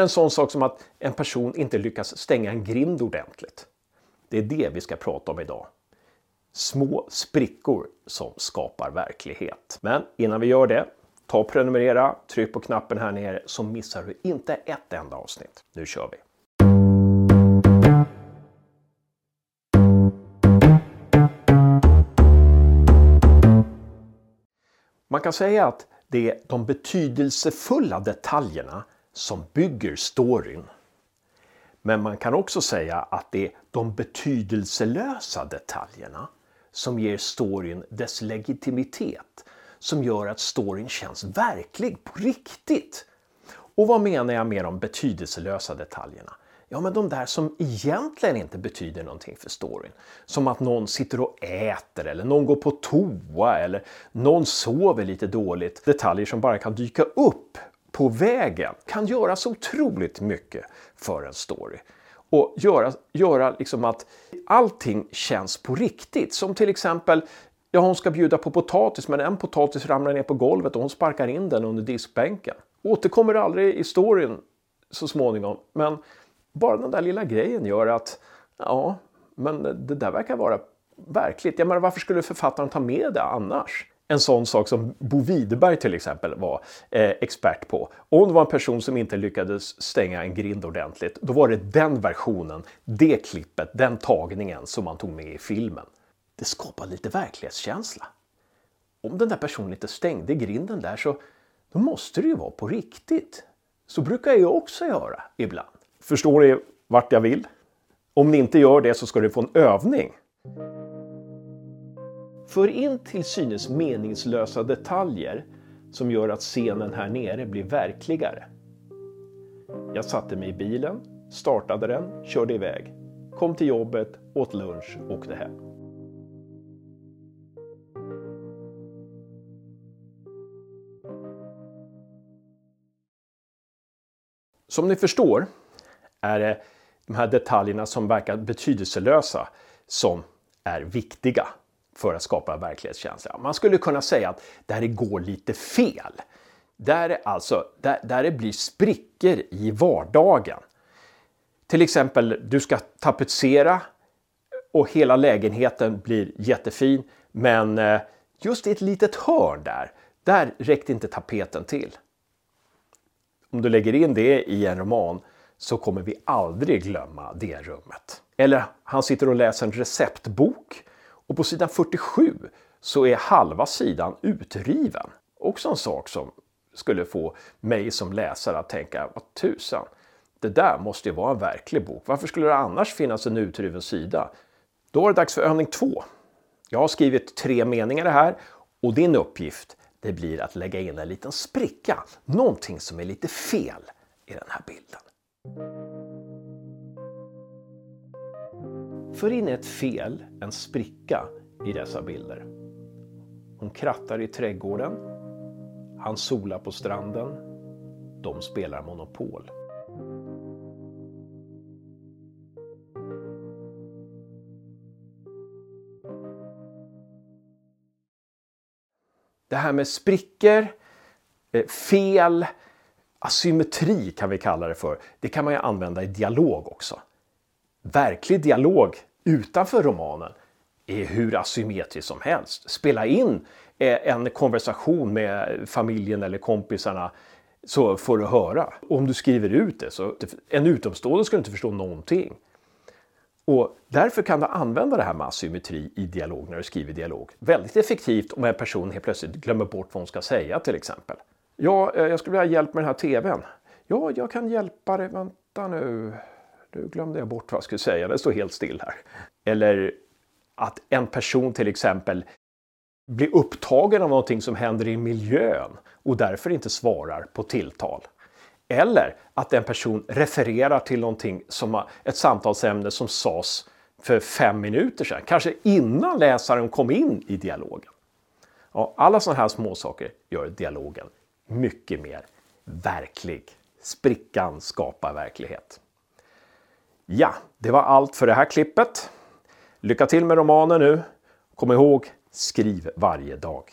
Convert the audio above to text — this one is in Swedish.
En sån sak som att en person inte lyckas stänga en grind ordentligt. Det är det vi ska prata om idag. Små sprickor som skapar verklighet. Men innan vi gör det, ta och prenumerera, tryck på knappen här nere så missar du inte ett enda avsnitt. Nu kör vi! Man kan säga att det är de betydelsefulla detaljerna som bygger storyn. Men man kan också säga att det är de betydelselösa detaljerna som ger storyn dess legitimitet, som gör att storyn känns verklig på riktigt. Och vad menar jag med de betydelselösa detaljerna? Ja, men de där som egentligen inte betyder någonting för storyn. Som att någon sitter och äter eller någon går på toa eller någon sover lite dåligt. Detaljer som bara kan dyka upp på vägen kan göra så otroligt mycket för en story. Och göra, göra liksom att allting känns på riktigt. Som till exempel, ja hon ska bjuda på potatis men en potatis ramlar ner på golvet och hon sparkar in den under diskbänken. Återkommer aldrig i storyn så småningom. Men bara den där lilla grejen gör att, ja, men det där verkar vara verkligt. Jag menar, varför skulle författaren ta med det annars? En sån sak som Bo Widerberg till exempel var eh, expert på. Om det var en person som inte lyckades stänga en grind ordentligt, då var det den versionen, det klippet, den tagningen som man tog med i filmen. Det skapar lite verklighetskänsla. Om den där personen inte stängde grinden där så då måste det ju vara på riktigt. Så brukar jag också göra ibland. Förstår ni vart jag vill? Om ni inte gör det så ska du få en övning. För in till synes meningslösa detaljer som gör att scenen här nere blir verkligare. Jag satte mig i bilen, startade den, körde iväg. Kom till jobbet, åt lunch, åkte hem. Som ni förstår är det de här detaljerna som verkar betydelselösa som är viktiga för att skapa verklighetskänsla. Man skulle kunna säga att där det går lite fel. Där det, alltså, där, där det blir sprickor i vardagen. Till exempel, du ska tapetsera och hela lägenheten blir jättefin. Men eh, just i ett litet hörn där, där räckte inte tapeten till. Om du lägger in det i en roman så kommer vi aldrig glömma det rummet. Eller han sitter och läser en receptbok och på sidan 47 så är halva sidan utriven. Också en sak som skulle få mig som läsare att tänka, vad tusan, det där måste ju vara en verklig bok. Varför skulle det annars finnas en utriven sida? Då är det dags för övning två. Jag har skrivit tre meningar här och din uppgift det blir att lägga in en liten spricka, någonting som är lite fel i den här bilden. För in ett fel, en spricka, i dessa bilder. Hon krattar i trädgården. Han solar på stranden. De spelar Monopol. Det här med sprickor, eh, fel, asymmetri kan vi kalla det för. Det kan man ju använda i dialog också. Verklig dialog utanför romanen är hur asymmetrisk som helst. Spela in eh, en konversation med familjen eller kompisarna så får du höra. Om du skriver ut det så en utomstående skulle inte förstå någonting. Och därför kan du använda det här med asymmetri i dialog när du skriver dialog. Väldigt effektivt om en person helt plötsligt glömmer bort vad hon ska säga till exempel. Ja, eh, jag skulle vilja ha hjälp med den här TVn. Ja, jag kan hjälpa dig. Vänta nu. Nu glömde jag bort vad jag skulle säga. Det står helt still här. Eller att en person till exempel blir upptagen av någonting som händer i miljön och därför inte svarar på tilltal. Eller att en person refererar till någonting som ett samtalsämne som sades för fem minuter sedan, kanske innan läsaren kom in i dialogen. Ja, alla sådana här småsaker gör dialogen mycket mer verklig. Sprickan skapar verklighet. Ja, det var allt för det här klippet. Lycka till med romanen nu. Kom ihåg, skriv varje dag.